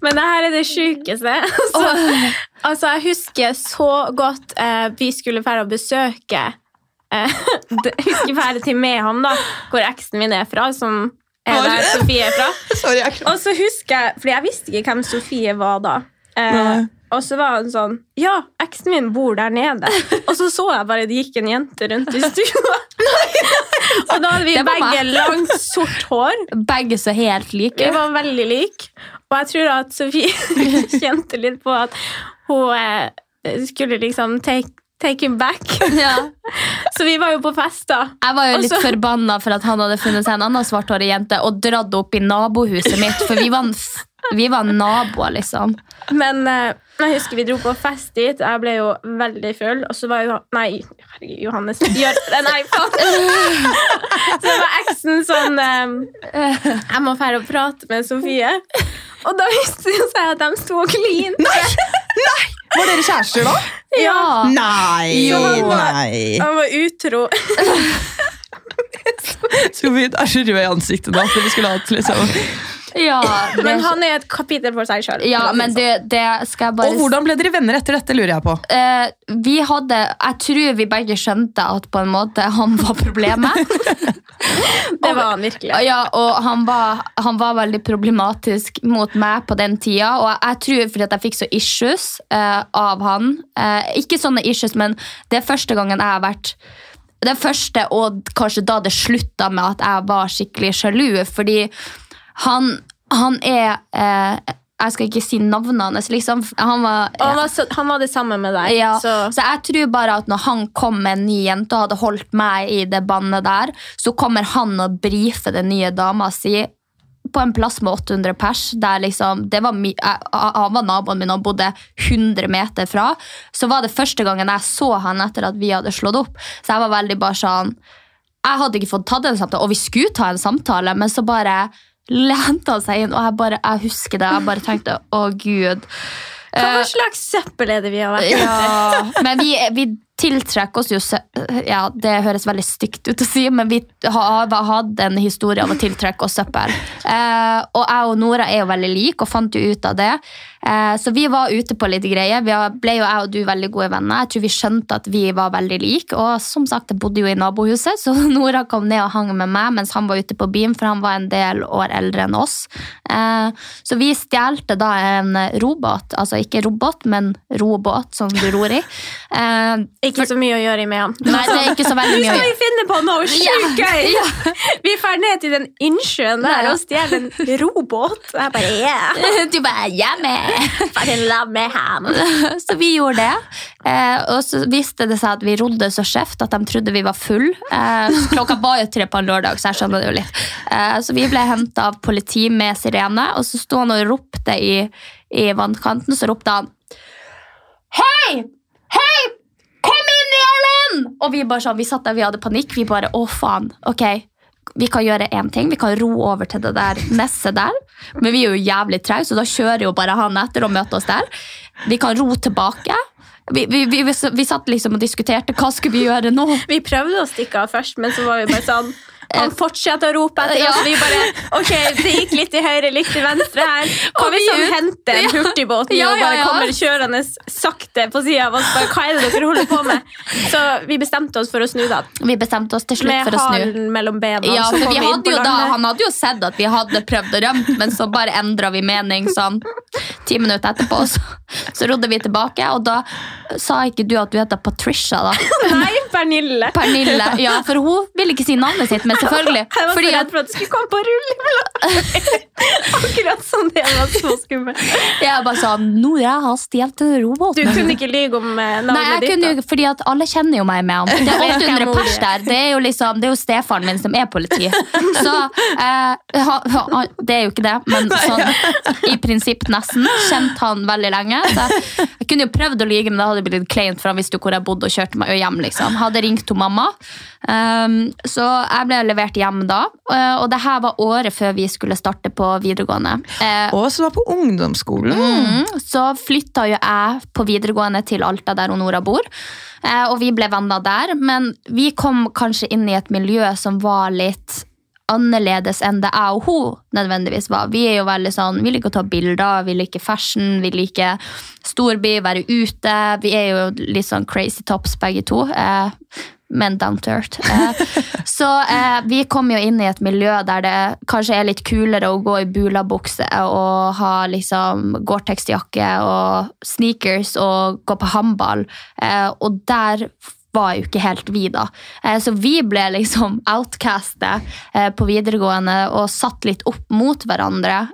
Men det her er det sjukeste. Altså, altså, jeg husker så godt eh, vi skulle dra og besøke eh, husker fære til Mehamn, da, hvor eksen min er fra. Som er der Sofie er fra. Sorry, Og så husker jeg, fordi jeg visste ikke hvem Sofie var da. Eh, og så var han sånn Ja, eksen min bor der nede. Og så så jeg bare det gikk en jente rundt i stua. Og da hadde vi begge langt, sort hår. Begge så helt like. Vi var veldig like. Og jeg tror at Sofie kjente litt på at hun eh, skulle liksom take, take him back. Ja. Så vi var jo på fest, da. Jeg var jo litt så- forbanna for at han hadde funnet seg en annen svarthårig jente og dratt opp i nabohuset mitt, for vi var, vi var naboer, liksom. Men eh, jeg husker vi dro på fest dit. Jeg ble jo veldig full. Og så var jo Nei, herregud, Johannes. Gjør, nei, faen. Så var eksen sånn eh, Jeg må dra og prate med Sofie. Og da viste det seg at de sto og klinte. Var dere kjærester da? Ja. Nei! Så han var- nei. Han var utro. Sofie er så rød i ansiktet nå at vi skulle hatt liksom ja det, Men han er et kapittel for seg sjøl. ja, men det, det skal jeg bare Og hvordan ble dere venner etter dette, lurer jeg på. Eh, vi hadde Jeg tror vi begge skjønte at på en måte han var problemet. Det var han virkelig. Ja, og han var, han var veldig problematisk mot meg på den tida. Og jeg tror fordi at jeg fikk så issues eh, av han eh, Ikke sånne issues, men det er første gangen jeg har vært det første, og kanskje da det slutta med at jeg var skikkelig sjalu. Fordi han, han er eh, Jeg skal ikke si navnet hans, liksom. Han var, ja. han var, så, han var det samme med deg. ja, Så. så. jeg tror bare at når han kom med en ny jente og hadde holdt meg i det bandet der, så kommer han og brifer den nye dama si på en plass med 800 pers, liksom, det var jeg, han var naboen min og bodde 100 meter fra, så var det første gangen jeg så han etter at vi hadde slått opp. Så jeg var veldig bare sånn, jeg hadde ikke fått tatt en samtale, og vi skulle ta en samtale, men så bare lente han seg inn, og jeg, bare, jeg husker det, jeg bare tenkte, å Gud. Hva Eh, slags søppel er det vi har vært ja, men vi, vi tiltrekker oss jo Ja, det høres veldig stygt ut å si, men vi har har hatt en historie av å tiltrekke oss søppel. Eh, og jeg og Nora er jo veldig like, og fant jo ut av det. Eh, så vi var ute på litt greier. Vi ble jo jeg og du veldig gode venner. Jeg tror vi skjønte at vi var veldig like, og som sagt, jeg bodde jo i nabohuset, så Nora kom ned og hang med meg mens han var ute på byen, for han var en del år eldre enn oss. Eh, så vi stjelte da en robåt, altså ikke robot, men robåt som du ror i. Eh, Ikke så mye å gjøre med han. Nei, det er ikke så veldig mye å Skal vi gjøre. finne på noe sjukt gøy? Vi drar ned til den innsjøen der Ja. og stjeler en robåt. Og jeg bare yeah. Du bare, ja, med. Så vi gjorde det. Eh, og så viste det seg at vi rodde så skjevt at de trodde vi var full. Eh, klokka var jo tre på en lørdag, så jeg skjønner det jo litt. Eh, så vi ble henta av politi med sirene, og så sto han og ropte i, i vannkanten. Så ropte han Hei! Hei! Kom inn i elven! Og vi bare sånn, vi satt der, vi hadde panikk. Vi bare Å, faen. Ok, vi kan gjøre én ting. Vi kan ro over til det der nesset der. Men vi er jo jævlig trege, så da kjører jo bare han etter og møter oss der. Vi kan ro tilbake. Vi, vi, vi, vi satt liksom og diskuterte hva skulle vi gjøre nå. Vi prøvde å stikke av først, men så var vi bare sånn Han fortsetter å rope etter Ja. oss. Vi bare Ok, det gikk litt til høyre, litt til venstre her. Kan vi sånn hente en hurtigbåt Ja, og bare kommer kjørende sakte på sida av oss? Bare, Hva er det dere holder på med? Så vi bestemte oss for å snu, da. Vi bestemte oss til slutt Med for å snu. Med halen mellom bena. Ja, for vi hadde jo da. Han hadde jo sett at vi hadde prøvd å rømme, men så bare endra vi mening sånn ti minutter etterpå. Så, så rodde vi tilbake, og da sa ikke du at du heter Patricia, da? Nei, Pernille. Pernille. Ja, for hun ville ikke si navnet sitt, men selvfølgelig. Jeg var så redd for at det skulle komme på rull Akkurat som det var så skummelt. jeg bare sa Nora har stjålet Du kunne ikke lyve om navnet Nei, navnet jeg ditt. kunne da. fordi at alle kjenner jo meg med han. Det er 800 pers er. der. Det er jo liksom, det er jo stefaren min som er politi. Så eh, ha, ha, Det er jo ikke det, men sånn i prinsipp nesten. Kjent han veldig lenge. Så jeg, jeg kunne jo prøvd å lyge, men det hadde blitt kleint, for han visste jo hvor jeg bodde og kjørte meg hjem. liksom. Hadde ringt til mamma. Um, så jeg ble levert hjem da. eh, Og det her var året før vi skulle starte på videregående. Eh, Og så var på ungdomsskolen. Mm, så flytta jo jeg på videregående til Alta, der Nora bor. Eh, og vi ble venner der, men vi kom kanskje inn i et miljø som var litt annerledes enn det jeg og hun nødvendigvis var. Vi er jo veldig sånn, vi liker å ta bilder, vi liker fashion, vi liker storby, være ute. Vi er jo litt sånn crazy tops begge to. Eh, men down to earth. Eh, så eh, vi kom jo inn i et miljø der det kanskje er litt kulere å gå i bulabukse og ha liksom Gore-Tex-jakke og sneakers og gå på håndball. Eh, og der var jo ikke helt vi, da. Eh, så vi ble liksom outcastet eh, på videregående og satt litt opp mot hverandre.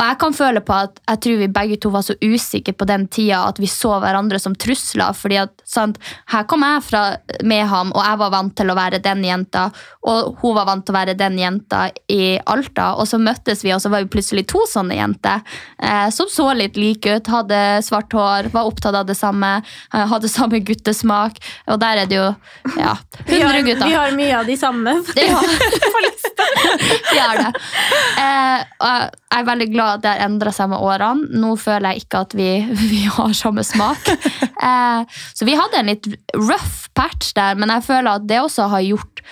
Og jeg kan føle på at jeg tror vi begge to var så usikre på den tida at vi så hverandre som trusler. fordi at sant, Her kom jeg fra med ham, og jeg var vant til å være den jenta. Og hun var vant til å være den jenta i Alta. Og så møttes vi, og så var vi plutselig to sånne jenter. Eh, som så litt like ut, hadde svart hår, var opptatt av det samme, eh, hadde samme guttesmak. Og der er det jo ja, Vi har, gutter. vi har mye av de samme. Ja. Vi har det. Eh, og jeg er veldig glad at det har endra seg med årene. Nå føler jeg ikke at vi, vi har samme smak. Eh, så vi hadde en litt rough patch der, men jeg føler at det også har gjort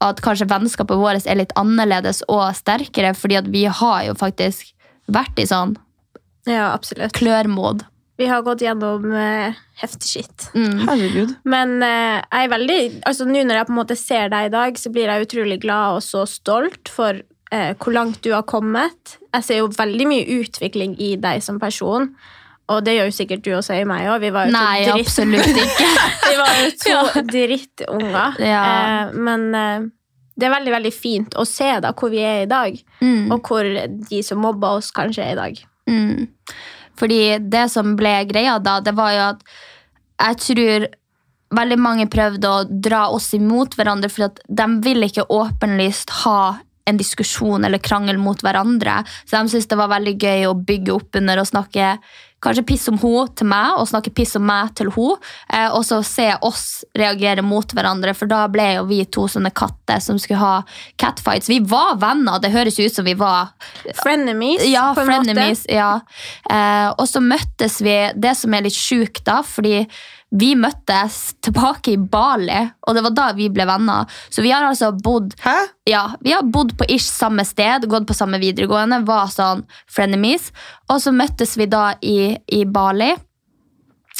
at kanskje vennskapet vårt er litt annerledes og sterkere, fordi at vi har jo faktisk vært i sånn Ja, absolutt. klørmod. Vi har gått gjennom uh, heftig skitt. Mm. Herregud. Men eh, jeg er veldig altså Nå når jeg på en måte ser deg i dag, så blir jeg utrolig glad og så stolt for eh, hvor langt du har kommet. Jeg ser jo veldig mye utvikling i deg som person. Og det gjør jo sikkert du også i meg òg. Vi var jo to Nei, dritt- absolutt ikke. Vi var jo to drittunger. Ja. Eh, men eh, det er veldig veldig fint å se da hvor vi er i dag, Mm. og hvor de som mobba oss, kanskje er i dag. Mm. Fordi det som ble greia da, det var jo at jeg tror veldig mange prøvde å dra oss imot hverandre, for at de vil ikke åpenlyst ha en diskusjon eller krangel mot hverandre. Så de syntes det var veldig gøy å bygge opp under og snakke kanskje piss om henne til meg, og snakke piss om meg til henne. Eh, og så se oss reagere mot hverandre, for da ble jo vi to sånne katter som skulle ha catfights. Vi var venner, det høres ut som vi var Frenemies, ja, på en frenemies, måte. ja. Eh, og så møttes vi, det som er litt sjukt da, fordi vi møttes tilbake i Bali, og det var da vi ble venner. Så vi har altså bodd Hæ? ja, vi har bodd på ish samme sted, gått på samme videregående, var sånn frenemies. Og så møttes vi da i, i Bali.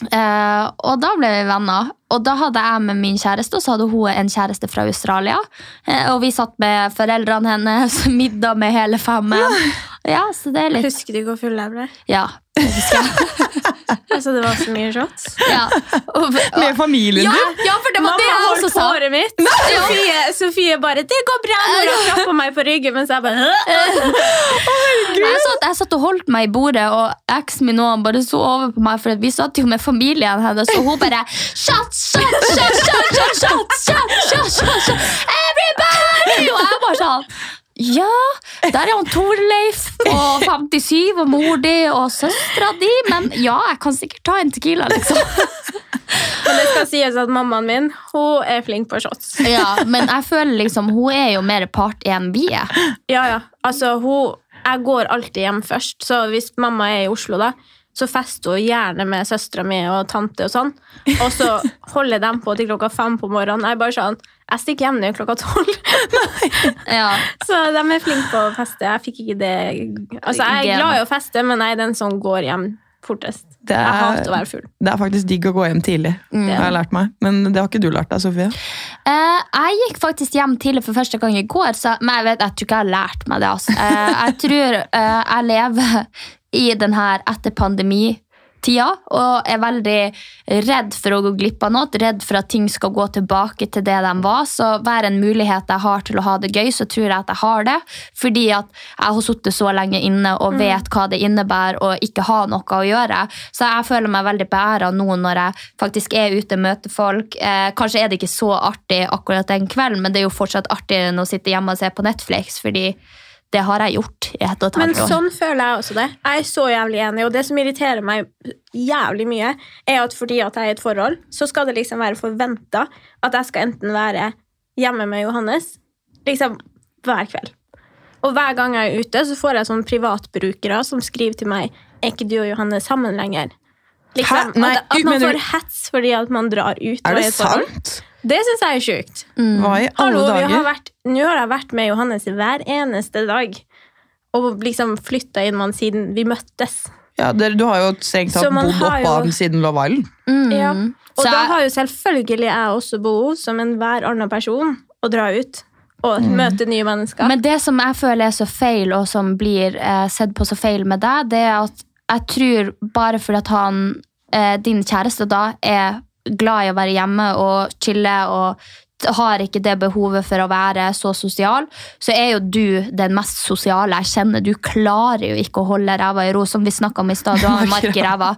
Eh, og da ble vi venner. Og da hadde jeg med min kjæreste, og så hadde hun en kjæreste fra Australia. Uh, og vi satt med foreldrene hennes, middag med hele femmen. Ja, så det er litt Husker du hvor full jeg ble? Ja, det husker jeg. Altså, det var så mye shots. Ja. Og, Med familien ja, din? ja, for det var det jeg også sa. håret mitt. Sofie, Sofie bare 'Det går bra!' Når hun klapper meg på ryggen, mens jeg bare Jeg satt, jeg satt og holdt meg i bordet, og eksen min og han bare så over på meg, for vi satt jo med familien hennes, og hun bare Shot, shot, shot, shot, shot, shot, shot, shot, shot, shot, everybody! Og jeg bare sånn ja, der er han Torleif og 57 og mor di og søstera di, men ja, jeg kan sikkert ta en Tequila, liksom. Men det skal sies at mammaen min hun er flink på shots. Ja, Men jeg føler liksom hun er jo mer part enn vi er. Ja, ja. Altså, hun Jeg går alltid hjem først, så hvis mamma er i Oslo, da, så fester hun gjerne med søstera mi og tante og sånn. Og så holder de på til klokka fem på morgenen. Jeg er bare sånn Jeg stikker hjem nå klokka tolv. Ja. Så de er flinke på å feste. Jeg fikk ikke det Altså, jeg er glad i å feste, men jeg er den som går hjem fortest. Det er- Jeg hater å være full. Det er faktisk digg å gå hjem tidlig. Det har jeg lært meg. Men det har ikke du lært deg, Sofie. Eh, jeg gikk faktisk hjem tidlig for første gang i går, så, men jeg, vet, jeg tror ikke jeg har lært meg det. Altså. Eh, jeg tror eh, jeg lever i den her etter pandemi-tida og er veldig redd for å gå glipp av noe, redd for at ting skal gå tilbake til det de var. Så hver en mulighet jeg har til å ha det gøy, så tror jeg at jeg har det. Fordi at jeg har sittet så lenge inne og vet hva det innebærer å ikke ha noe å gjøre. Så jeg føler meg veldig beæra nå når jeg faktisk er ute og møter folk. Eh, kanskje er det ikke så artig akkurat den kvelden, men det er jo fortsatt artig enn å sitte hjemme og se på Netflix, fordi det har jeg gjort i et og et Men halvt år. sånn føler jeg også det. Jeg er så jævlig enig, og det som irriterer meg jævlig mye, er at fordi at jeg er i et forhold, så skal det liksom være forventa at jeg skal enten være hjemme med Johannes liksom hver kveld. Og hver gang jeg er ute, så får jeg sånn privatbrukere som skriver til meg Er ikke du og Johannes sammen lenger? Liksom, Hæ? Nei, at, at man får hets fordi at man drar ut. Er det sant? Det syns jeg er sjukt. Hva i alle Hallo, dager? har vært, nå har jeg vært med Johannes hver eneste dag. Og liksom flytta inn med han siden vi møttes. Ja, det, du har jo strengt tatt bodd oppå jo- han siden Love Island. Ja. Og Så da jeg- har jo selvfølgelig jeg også behov, som enhver annen person, å dra ut og møte nye mennesker. Men det som jeg føler er så feil, og som blir eh, sett på så feil med deg, det er at jeg tror bare fordi at han, eh, din kjæreste da, er glad i å være hjemme og chille og har ikke det behovet for å være så sosial, så er jo du den mest sosiale jeg kjenner. Du klarer jo ikke å holde ræva i ro, som vi snakka om i stad. Du har en mark i ræva.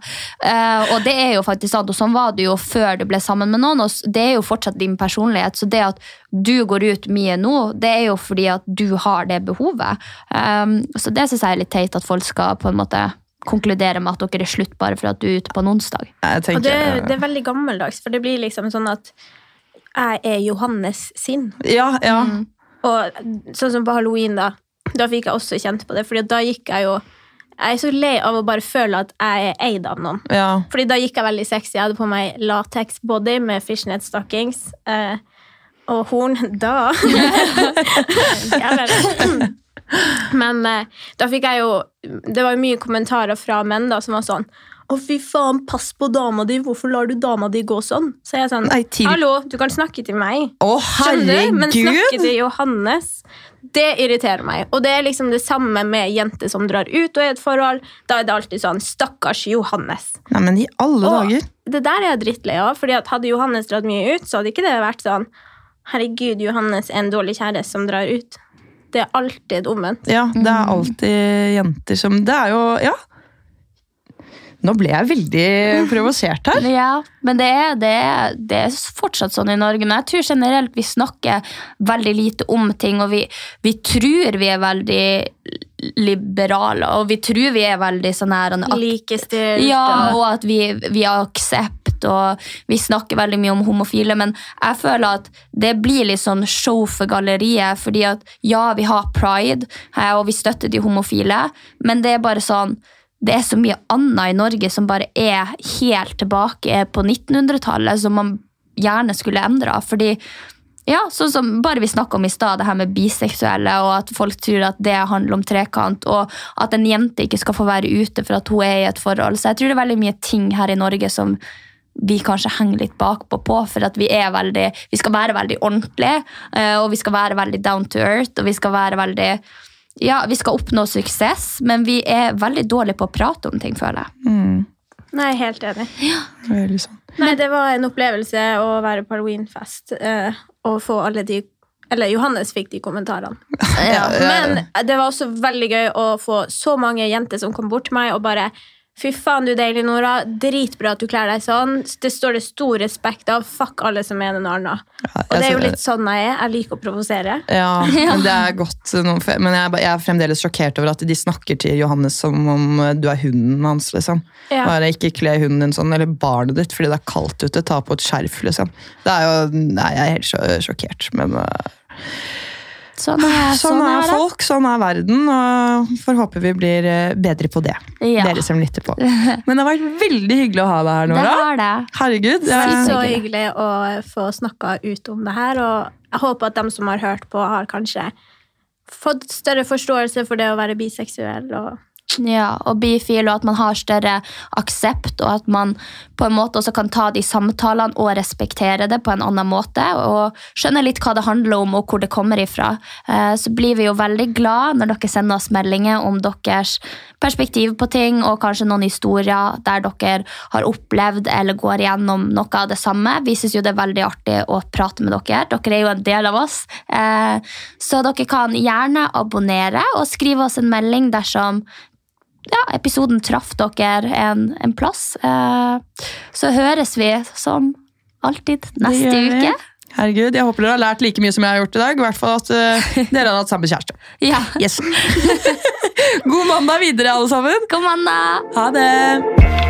Eh, og det er jo faktisk sant, og sånn var det jo før du ble sammen med noen. og Det er jo fortsatt din personlighet. Så det at du går ut mye nå, det er jo fordi at du har det behovet. Um, så det syns jeg er litt teit at folk skal på en måte konkludere med at dere er slutt bare for at du er ute på en onsdag. Jeg og tenker, det, det er veldig gammeldags, for det blir liksom sånn at jeg er Johannes sin. Ja, ja. Og sånn som på halloween, da. Da fikk jeg også kjent på det, for da gikk jeg jo Jeg er så lei av å bare føle at jeg er eid av noen. ja. Fordi da gikk jeg veldig sexy. Jeg hadde på meg latex body med fishnet stockings. Eh, og horn da. Men eh, da fikk jeg jo Det var jo mye kommentarer fra menn da som var sånn å, fy faen, pass på dama di. Hvorfor lar du dama di gå sånn? Så jeg er sånn, Nei, hallo, du kan snakke til meg. Å, herregud! Men snakke til Johannes, det irriterer meg. Og det er liksom det samme med jenter som drar ut og er i et forhold. Da er det alltid sånn, stakkars Johannes. Nei, men i alle Og dager. det der er jeg drittlei av, fordi hadde Johannes dratt mye ut, så hadde ikke det vært sånn Herregud, Johannes er en dårlig kjæreste som drar ut. Det er alltid omvendt. Ja, det er alltid jenter som Det er jo Ja. Nå ble jeg veldig provosert her. Ja, men det er, det, er, det er fortsatt sånn i Norge. Men jeg tror generelt vi snakker veldig lite om ting, og vi, vi tror vi er veldig liberale, og vi tror vi er veldig sånn her Likestilt. Ja, og- og at vi, vi har aksept, og vi snakker veldig mye om homofile, men jeg føler at det blir litt sånn show for galleriet, fordi at ja, vi har pride, eh, og vi støtter de homofile, men det er bare sånn, det er så mye annet i Norge som bare er helt tilbake på 1900-tallet, som man gjerne skulle endra, fordi ja, sånn som bare vi snakka om i stad, det her med biseksuelle, og at folk tror at det handler om trekant, og at en jente ikke skal få være ute for at hun er i et forhold. Så jeg tror det er veldig mye ting her i Norge som vi kanskje henger litt bakpå på, for at vi er veldig, vi skal være veldig ordentlige, eh, og vi skal være veldig down to earth, og vi skal være veldig, ja, vi skal oppnå suksess, men vi er veldig dårlige på å prate om ting, føler jeg. Nei, helt enig. Ja. Det liksom. Nei, det var en opplevelse å være på halloweenfest eh, og få alle de Eller Johannes fikk de kommentarene. Ja, ja. Men det var også veldig gøy å få så mange jenter som kom bort til meg og bare Fy faen, du er deilig, Nora. Dritbra at du kler deg sånn. Det står det stor respekt av. Fuck alle som mener noe annet. Og det er jo litt sånn jeg er. Jeg liker å provosere. Ja, men det er godt. Men er jeg er fremdeles sjokkert over at de snakker til Johannes som om eh, du er hunden hans. liksom. Ja. Bare ikke kle hunden din sånn, eller barnet ditt fordi det er kaldt ute. Ta på et skjerf, liksom. Det er jo, Nei, jeg er helt sjokkert, men eh, Sånn er, Sånn er er folk, sånn er verden, og får håpe vi blir eh, bedre på det. Ja. Dere som lytter på. Men det har vært veldig hyggelig å ha deg her, Det Nora. har det. Herregud. Det er så hyggelig å få snakka ut om det her, og jeg håper at dem som har hørt på, har kanskje fått større forståelse for det å være biseksuell. og Ja, og bifil, og at man har større aksept, og at man på en måte også kan ta de samtalene og respektere det på en annen måte, og skjønne litt hva det handler om, og hvor det kommer ifra. Eh, Så blir vi jo veldig glad når dere sender oss meldinger om deres perspektiv på ting, og kanskje noen historier der dere har opplevd eller går igjennom noe av det samme. Vi syns jo det er veldig artig å prate med dere. Dere er jo en del av oss. Eh, Så dere kan gjerne abonnere og skrive oss en melding dersom ja, episoden traff dere en, en plass. Eh, så høres vi som alltid neste uke. Herregud, Jeg håper dere har lært like mye som jeg har gjort i dag. I hvert fall at uh, dere har hatt samme kjæreste. Ja. Yes. God mandag videre, alle sammen. God mandag! Ha det.